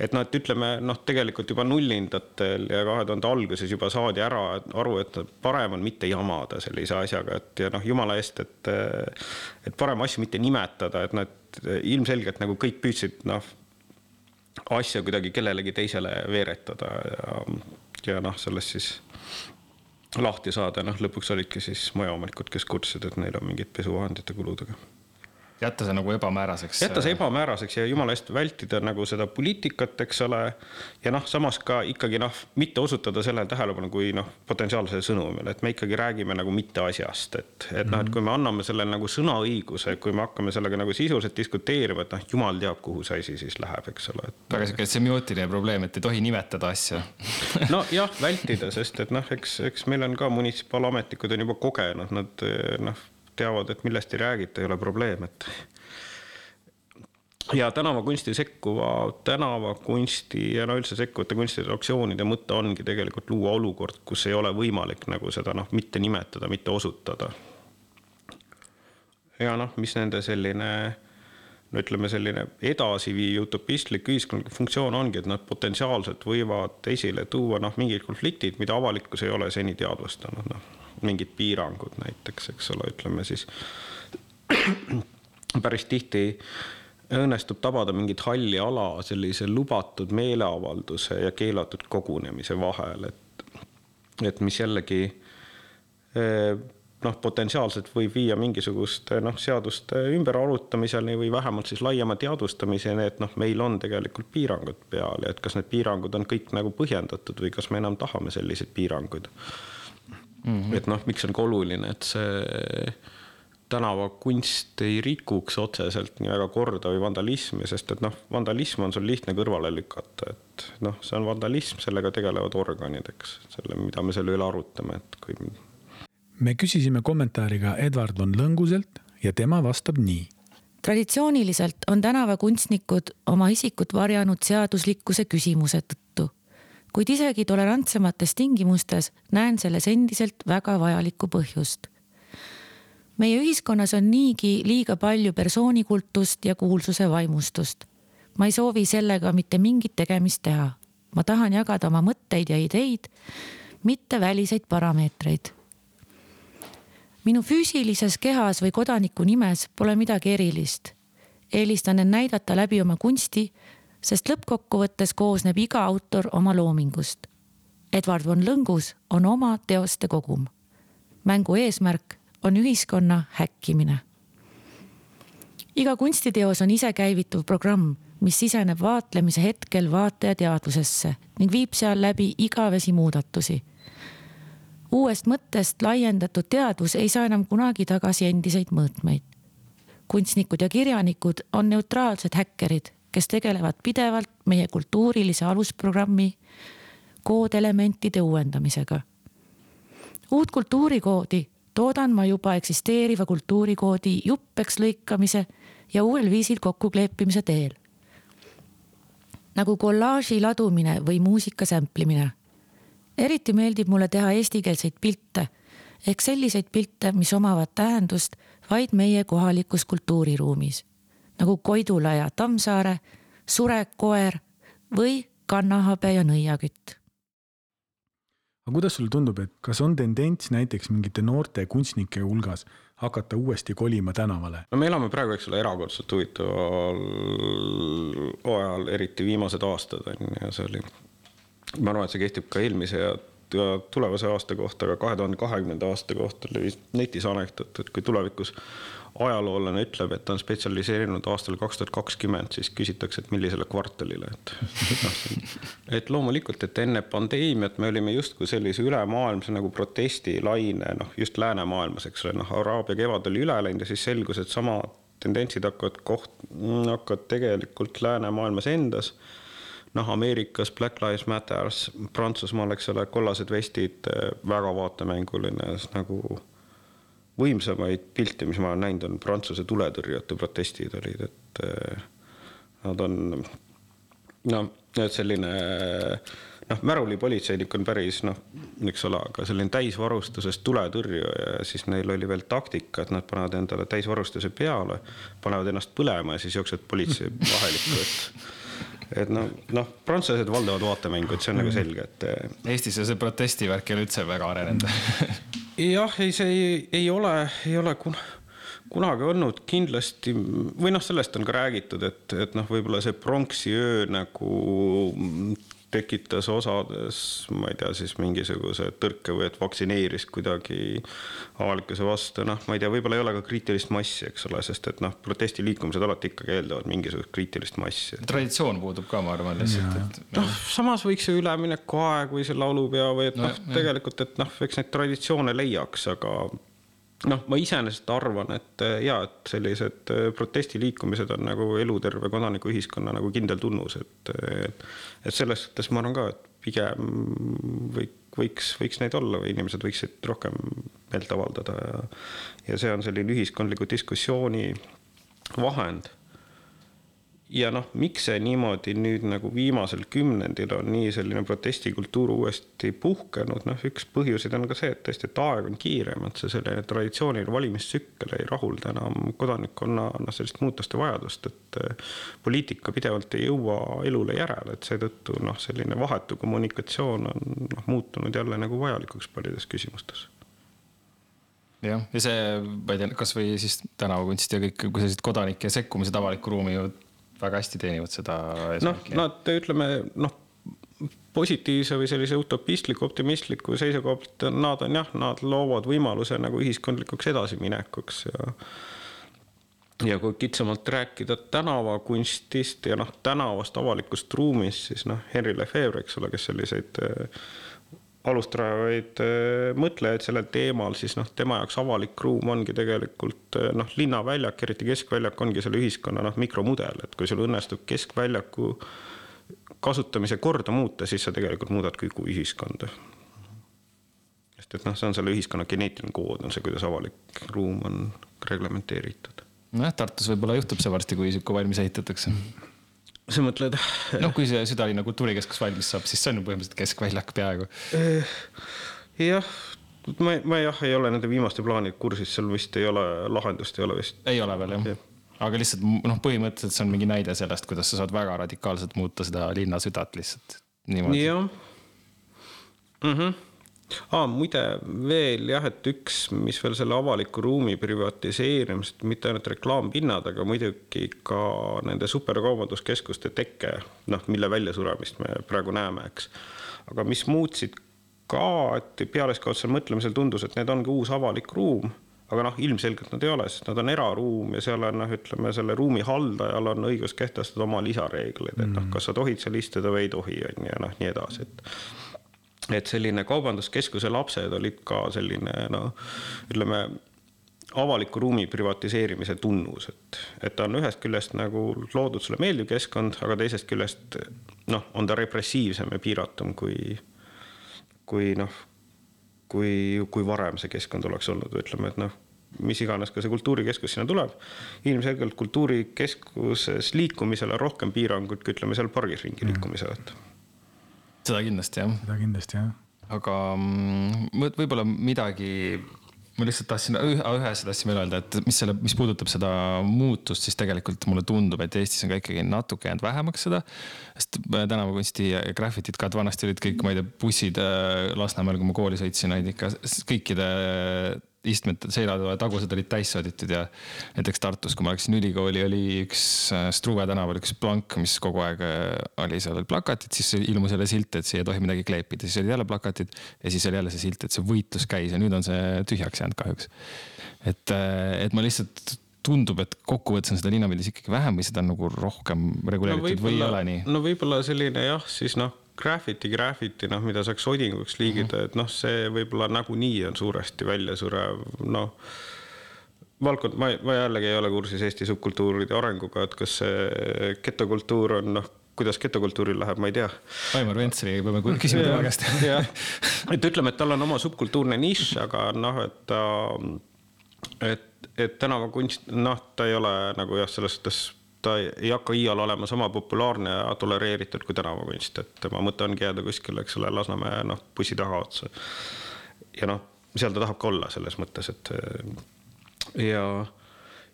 et noh, et ütleme noh, tegelikult juba nullindatel ja kahe tuhande alguses juba saadi ära aru, et parem on mitte jamada sellise asjaga, et ja noh, jumala eest, et. et parem asju mitte nimetada, et noh, et ilmselgelt nagu kõik püüdsid noh, asja kuidagi kellelegi teisele veeretada ja, ja noh, sellest siis lahti saada, noh lõpuks olidki siis majaomanikud, kes kurtsid, et neil on mingid pesuvahendite kuludega jätta see nagu ebamääraseks. jätta see ebamääraseks ja jumala eest vältida nagu seda poliitikat, eks ole. ja noh, samas ka ikkagi noh, mitte osutada sellele tähelepanu kui noh, potentsiaalsele sõnumile, et me ikkagi räägime nagu mitte asjast, et, et noh, et kui me anname sellele nagu sõnaõiguse, kui me hakkame sellega nagu sisuliselt diskuteerima, et noh, jumal teab, kuhu see asi siis läheb, eks ole. väga sihuke semiootiline probleem, et ei tohi nimetada asja nojah, vältida, sest et noh, eks, eks meil on ka munitsipaalametnikud on juba kogenud, nad noh teavad, et millest ei räägita, ei ole probleem, et ja tänavakunsti sekkuva, tänavakunsti ja no üldse sekkuvate kunstide aktsioonide mõte ongi tegelikult luua olukord, kus ei ole võimalik nagu seda noh, mitte nimetada, mitte osutada. ja noh, mis nende selline no ütleme, selline edasiviiv utopistlik ühiskondlik funktsioon ongi, et nad potentsiaalselt võivad esile tuua noh, mingid konfliktid, mida avalikkus ei ole seni teadvustanud, noh mingid piirangud näiteks, eks ole, ütleme siis päris tihti õnnestub tabada mingit halli ala sellise lubatud meeleavalduse ja keelatud kogunemise vahel, et, et mis jällegi eh, noh, potentsiaalselt võib viia mingisuguste noh, seaduste ümberarutamiseni või vähemalt siis laiema teadvustamiseni, et noh, meil on tegelikult piirangud peal ja et kas need piirangud on kõik nagu põhjendatud või kas me enam tahame selliseid piiranguid mm. -hmm. et noh, miks on ka oluline, et see tänavakunst ei rikuks otseselt nii väga korda või vandalismi, sest et noh, vandalism on sul lihtne kõrvale lükata, et noh, see on vandalism, sellega tegelevad organid, eks, selle, mida me selle üle arutame, et kui. me küsisime kommentaari ka Edward von Lõnguselt ja tema vastab nii traditsiooniliselt on tänavakunstnikud oma isikut varjanud seaduslikkuse küsimuse tõttu kuid isegi tolerantsemates tingimustes näen selles endiselt väga vajalikku põhjust. meie ühiskonnas on niigi liiga palju persoonikultust ja kuulsuse vaimustust. ma ei soovi sellega mitte mingit tegemist teha. ma tahan jagada oma mõtteid ja ideid, mitte väliseid parameetreid. minu füüsilises kehas või kodaniku nimes pole midagi erilist. eelistan end näidata läbi oma kunsti sest lõppkokkuvõttes koosneb iga autor oma loomingust. Edward von Lõngus on oma teoste kogum. mängu eesmärk on ühiskonna häkkimine. iga kunstiteos on isekäivituv programm, mis siseneb vaatlemise hetkel vaataja teadvusesse ning viib seal läbi igavesi muudatusi. uuest mõttest laiendatud teadvus ei saa enam kunagi tagasi endiseid mõõtmeid. kunstnikud ja kirjanikud on neutraalsed häkkerid kes tegelevad pidevalt meie kultuurilise alusprogrammi koodelementide uuendamisega. uut kultuurikoodi toodan ma juba eksisteeriva kultuurikoodi juppeks lõikamise ja uuel viisil kokkukleepimise teel. nagu kollaaži ladumine või muusika sämplimine. eriti meeldib mulle teha eestikeelseid pilte ehk selliseid pilte, mis omavad tähendust vaid meie kohalikus kultuuriruumis nagu Koidula ja Tammsaare, Surek koer või Kannahabe ja nõiakütt. aga kuidas sulle tundub, et kas on tendents näiteks mingite noorte kunstnike hulgas hakata uuesti kolima tänavale? no me elame praegu, eks ole, erakordselt huvitaval ajal, eriti viimased aastad on ju, ja see oli, ma arvan, et see kehtib ka eelmise ja tulevase aasta kohta, aga kahe tuhande kahekümnenda aasta kohta oli netis anekdoot, et kui tulevikus ajaloolane ütleb, et ta on spetsialiseerinud aastal kaks tuhat kakskümmend, siis küsitakse, et millisele kvartalile, et noh, et loomulikult, et enne pandeemiat me olime justkui sellise ülemaailmse nagu protestilaine, noh, just läänemaailmas, eks ole, noh, Araabia kevad oli üle läinud ja siis selgus, et sama tendentsid hakkavad koht, hakkavad tegelikult läänemaailmas endas noh, Ameerikas Black Lives Matters, Prantsusmaal, eks ole, kollased vestid, väga vaatemänguline nagu võimsamaid pilte, mis ma olen näinud, on Prantsuse tuletõrjujate protestid olid, et eh, nad on noh, et selline noh, märulipolitseinik on päris noh, eks ole, aga selline täisvarustuses tuletõrjuja ja siis neil oli veel taktika, et nad panevad endale täisvarustuse peale, panevad ennast põlema ja siis jooksevad politsei vahelikku, et et noh, noh, prantslased valdavad vaatemängu, et see on nagu selge, et. Eh, Eestis see protestivärk ei ole üldse väga arenenud jah, ei, see ei, ei ole, ei ole kun, kunagi olnud kindlasti või noh, sellest on ka räägitud, et, et noh, võib-olla see pronksi öö nagu tekitas osades, ma ei tea, siis mingisuguse tõrke või et vaktsineeris kuidagi avalikkuse vastu, noh, ma ei tea, võib-olla ei ole ka kriitilist massi, eks ole, sest et noh, protestiliikumised alati ikkagi eeldavad mingisugust kriitilist massi. traditsioon puudub ka, ma arvan lihtsalt, et. noh, samas võiks ju üleminekuaeg või see laulupea või et no, noh, tegelikult, et noh, eks neid traditsioone leiaks, aga noh, ma iseenesest arvan, et äh, ja, et sellised äh, protestiliikumised on nagu eluterve kodanikuühiskonna nagu kindel tunnus, et, et. et selles suhtes ma arvan ka, et pigem või, võiks, võiks neid olla või inimesed võiksid rohkem meelt avaldada ja. ja see on selline ühiskondliku diskussiooni vahend ja noh, miks see niimoodi nüüd nagu viimasel kümnendil on nii selline protestikultuur uuesti puhkenud, noh, üks põhjuseid on ka see, et tõesti, et aeg on kiirem, et see selline traditsiooniline valimistsükkel ei rahulda enam kodanikkonna noh, sellist muutuste vajadust, et eh, poliitika pidevalt ei jõua elule järele, et seetõttu noh, selline vahetu kommunikatsioon on noh, muutunud jälle nagu vajalikuks paljudes küsimustes. Jah, ja see, ma ei tea, kasvõi siis tänavakunst ja kõik sellised kodanike sekkumised avalikku ruumi ju väga hästi teenivad seda eesmärki. noh, nad ütleme noh, positiivse või sellise utopistliku, optimistliku seisukoha pealt nad on jah, nad loovad võimaluse nagu ühiskondlikuks edasiminekuks ja ja kui kitsamalt rääkida tänavakunstist ja noh, tänavast avalikust ruumist, siis noh, Henri Lefebvre, eks ole, kes selliseid äh, alustavaid äh, mõtlejaid sellel teemal, siis noh, tema jaoks avalik ruum ongi tegelikult äh, noh, linnaväljak, eriti keskväljak ongi selle ühiskonna noh, mikromudel, et kui sul õnnestub keskväljaku kasutamise korda muuta, siis sa tegelikult muudad kogu ühiskonda. sest et noh, see on selle ühiskonna geneetiline kood, on see, kuidas avalik ruum on reglementeeritud. nojah, Tartus võib-olla juhtub see varsti, kui sihuke valmis ehitatakse sa mõtled? noh, kui see südalinna kultuurikeskus valmis saab, siis see on ju põhimõtteliselt keskväljak peaaegu. Eh, jah, ma, ma jah, ei ole nende viimaste plaanide kursis, seal vist ei ole, lahendust ei ole vist. ei ole veel jah ja. aga lihtsalt noh, põhimõtteliselt see on mingi näide sellest, kuidas sa saad väga radikaalselt muuta seda linna südant lihtsalt niimoodi. jah mm -hmm aa, muide veel jah, et üks, mis veel selle avaliku ruumi privatiseerimist, mitte ainult reklaampinnad, aga muidugi ka nende superkaubanduskeskuste teke, noh, mille väljasuremist me praegu näeme, eks. aga mis muutsid ka, et pealiskaudsel mõtlemisel tundus, et need ongi uus avalik ruum aga noh, ilmselgelt nad ei ole, sest nad on eraruum ja seal on noh, ütleme selle ruumi haldajal on õigus kehtestada oma lisareegleid, et noh, mm. kas sa tohid seal istuda või ei tohi, on ju, ja noh, nii edasi, et et selline kaubanduskeskuse lapsed olid ka selline noh, ütleme avaliku ruumi privatiseerimise tunnus, et, et ta on ühest küljest nagu loodud sulle meeldiv keskkond, aga teisest küljest noh, on ta repressiivsem ja piiratum kui, kui noh, kui, kui varem see keskkond oleks olnud, ütleme, et noh, mis iganes ka see kultuurikeskus sinna tuleb. ilmselgelt kultuurikeskuses liikumisele rohkem piiranguid kui ütleme seal pargis ringi mm. liikumisele, et seda kindlasti jah. seda kindlasti jah. aga mm, võib-olla midagi, ma lihtsalt tahtsin ühe, ühe asja tahtsin veel öelda, et mis selle, mis puudutab seda muutust, siis tegelikult mulle tundub, et Eestis on ka ikkagi natuke jäänud vähemaks seda. sest tänavakunsti ja graffitid ka, et vanasti olid kõik, ma ei tea, bussid äh, Lasnamäel, kui ma kooli sõitsin, olid ikka kõikide istmed, seljatoa tagused olid täis sööditud ja näiteks Tartus, kui ma läksin ülikooli, oli üks äh, Struve tänaval üks plank, mis kogu aeg äh, oli seal plakatid, siis ilmus jälle silt, et siia ei tohi midagi kleepida, siis olid jälle plakatid ja siis oli jälle see silt, et see võitlus käis ja nüüd on see tühjaks jäänud kahjuks. et, äh, et ma lihtsalt tundub, et kokkuvõttes on seda linnapildis ikkagi vähem või seda on nagu rohkem reguleeritud no või ei ole nii? no võib-olla selline jah, siis noh graffiti, graffiti, noh, mida saaks odinguks liigida mm, -hmm. et noh, see võib-olla nagunii on suuresti väljasurev, noh. valdkond, ma, ma jällegi ei ole kursis Eesti subkultuuride arenguga, et kas see getokultuur on noh kuidas getokultuuril läheb, ma ei tea. Aimar Ventsri peame küsima tema käest. jah, et ütleme, et tal on oma subkultuurne nišš, aga noh, et ta, et, et tänavakunst, noh, ta ei ole nagu jah, selles suhtes ta ei hakka iial olema sama populaarne ja tolereeritud kui tänavakunst, et tema mõte ongi jääda kuskile, eks ole, Lasnamäe noh, bussi tagaotsa. ja noh, seal ta tahabki olla selles mõttes, et ja,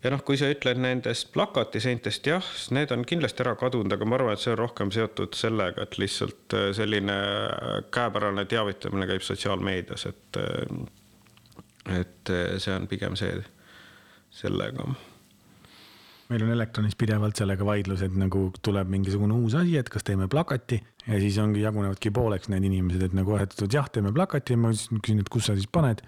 ja noh, kui sa ütled nendest plakatiseintest, jah, need on kindlasti ära kadunud, aga ma arvan, et see on rohkem seotud sellega, et lihtsalt selline käepärane teavitamine käib sotsiaalmeedias, et et see on pigem see sellega meil on Elektronis pidevalt sellega vaidlused, nagu tuleb mingisugune uus asi, et kas teeme plakati ja siis ongi, jagunevadki pooleks need inimesed, et nagu, et jah, teeme plakati ja ma küsin, et kus sa siis paned.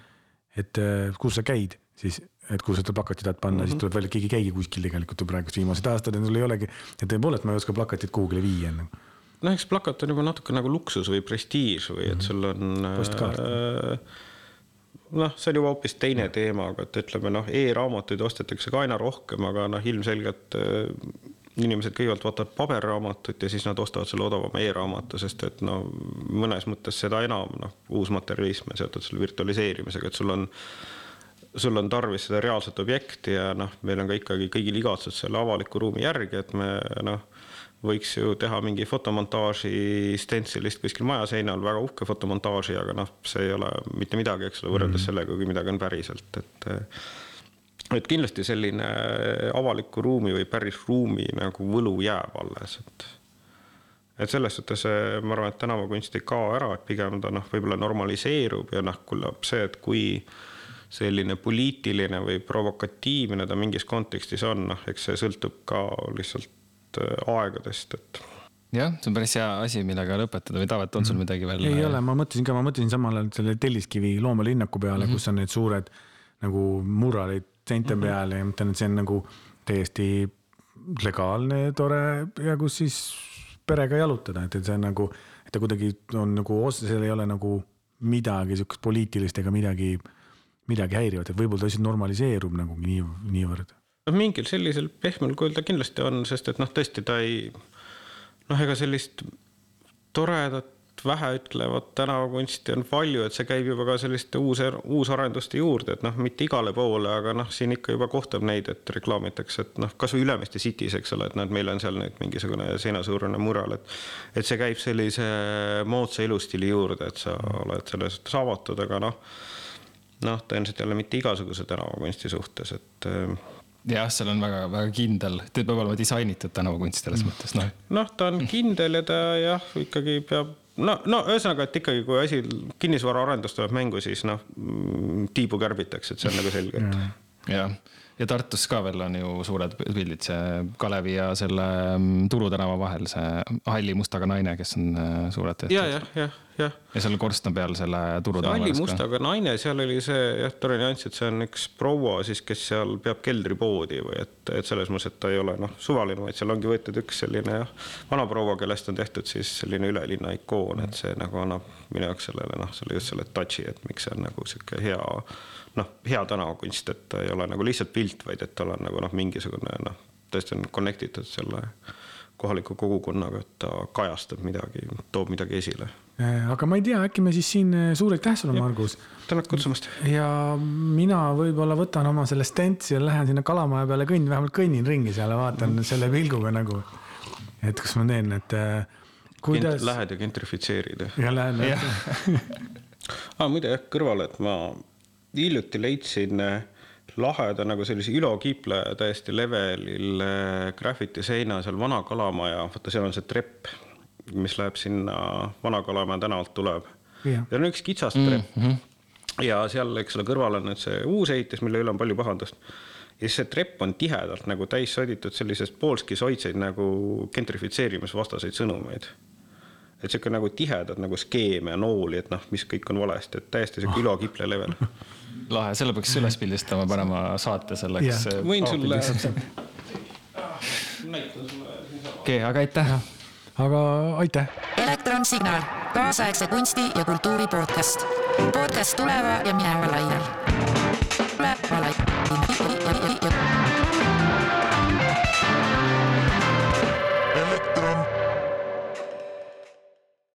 et äh, kus sa käid siis, et kuhu sa seda plakati tahad panna mm, -hmm. siis mhm. tuleb välja, et keegi ei käigi kuskil tegelikult ju praegust viimased aastad ja sul ei olegi. ja tõepoolest, ma ei oska plakatit kuhugile viia nagu noh, eks plakat on juba natuke nagu luksus või prestiiž või et mhm. sul on. postkaart äh, noh, see on juba hoopis teine teema, aga et ütleme noh e-raamatuid ostetakse ka aina rohkem, aga noh, ilmselgelt äh, inimesed kõigepealt vaatavad paberraamatut ja siis nad ostavad selle odavama e-raamatu, sest et no mõnes mõttes seda enam noh, uus materjalism on seotud selle virtualiseerimisega, et sul on sul on tarvis seda reaalset objekti ja noh, meil on ka ikkagi kõigil igatsus selle avaliku ruumi järgi, et me noh võiks ju teha mingi fotomontaaži stentsilist kuskil maja seinal, väga uhke fotomontaaži, aga noh, see ei ole mitte midagi, eks ole, võrreldes mm. sellega, kui midagi on päriselt, et et kindlasti selline avaliku ruumi või päris ruumi nagu võlu jääb alles, et et selles suhtes ma arvan, et tänavakunst ei kao ära, et pigem ta noh, võib-olla normaliseerub ja noh, küllap see, et kui selline poliitiline või provokatiivne ta mingis kontekstis on, noh, eks see sõltub ka lihtsalt aegadest, et jah, see on päris hea asi, millega lõpetada või Taavet, on sul mhm. midagi veel? ei äh, ole, ma mõtlesin ka, ma mõtlesin samal ajal selle Telliskivi loomelinnaku peale mm, -hmm. kus on need suured nagu muralid seinte mm -hmm. peal ja ma mõtlen, et see on nagu täiesti legaalne, tore ja kus siis perega jalutada, et, et see on nagu, et ta kuidagi on nagu, seal ei ole nagu midagi sihukest poliitilist ega midagi, midagi häirivat, et võib-olla ta lihtsalt normaliseerub nagu nii, niivõrd noh, mingil sellisel pehmel kujul ta kindlasti on, sest et noh, tõesti ta ei noh, ega sellist toredat väheütlevat tänavakunsti on palju, et see käib juba ka selliste uus, uusarenduste juurde, et noh, mitte igale poole, aga noh, siin ikka juba kohtab neid, et reklaamitakse, et noh, kasvõi Ülemiste City's, eks ole, et noh, et meil on seal nüüd mingisugune seinasuurune mural, et et see käib sellise moodsa elustiili juurde, et sa oled selles suhtes avatud, aga noh, noh, tõenäoliselt jälle mitte igasuguse tänavakunsti suhtes, et jah, seal on väga-väga kindel, ta peab olema disainitud tänavakunst selles mm. mõttes, noh. noh, ta on kindel ja ta jah, ikkagi peab no, no ühesõnaga, et ikkagi, kui asi kinnisvaraarendus tuleb mängu, siis noh, mm, tiibu kärbitakse, et see on nagu selge, et. jah ja Tartus ka veel on ju suured pildid, see Kalevi ja selle mm, Turu tänava vahel, see halli mustaga naine, kes on äh, suured tehtud. ja, jah, jah, jah. ja seal korstna peal selle Turu tänava. halli mustaga naine, seal oli see jah, tore nüanss, et see on üks proua siis, kes seal peab keldripoodi või et, et selles mõttes, et ta ei ole noh, suvaline, vaid seal ongi võetud üks selline jah, vana proua, kellest on tehtud siis selline ülelinna ikoon, et see nagu annab minu jaoks sellele noh, selle just selle touch'i, et miks see on nagu sihuke hea noh, hea tänavakunst, et ta ei ole nagu lihtsalt pilt, vaid et tal on nagu noh, mingisugune noh, tõesti on connect itud selle kohaliku kogukonnaga, et ta kajastab midagi, toob midagi esile. Äh, aga ma ei tea, äkki me siis siin äh, suur aitäh sulle, Margus. tänud kutsumast. ja mina võib-olla võtan oma selle stentsi ja lähen sinna Kalamaja peale kõnn, vähemalt kõnnin ringi seal ja vaatan mm. selle pilguga nagu, et kas ma teen, et äh, kuidas. Lähed ja gentrifitseerid. ja lähen. aa, muide jah, kõrvale, et ma hiljuti leidsin laheda nagu sellise Ülo Kiipleja täiesti levelil graffiti seina seal Vana Kalamaja, vaata seal on see trepp, mis läheb sinna Vana Kalamaja tänavalt tuleb. seal on üks kitsas trepp mm. -hmm. ja seal, eks ole, kõrval on nüüd see uus ehitis, mille üle on palju pahandust. ja siis see trepp on tihedalt nagu täis soditud sellisest poolski soitseid nagu gentrifitseerimisvastaseid sõnumeid et sihuke nagu tihedad nagu skeeme ja nooli, et noh, mis kõik on valesti, et täiesti sihuke Ülo Kiple level. lahe, selle peaks üles pildistama, panema saate selleks yeah.. võin sulle. näitan sulle. okei aga aitäh. Aga aitäh. elektronsignaal, kaasaegse kunsti ja kultuuri podcast. podcast tuleva ja mineva laial. tule, ma laian.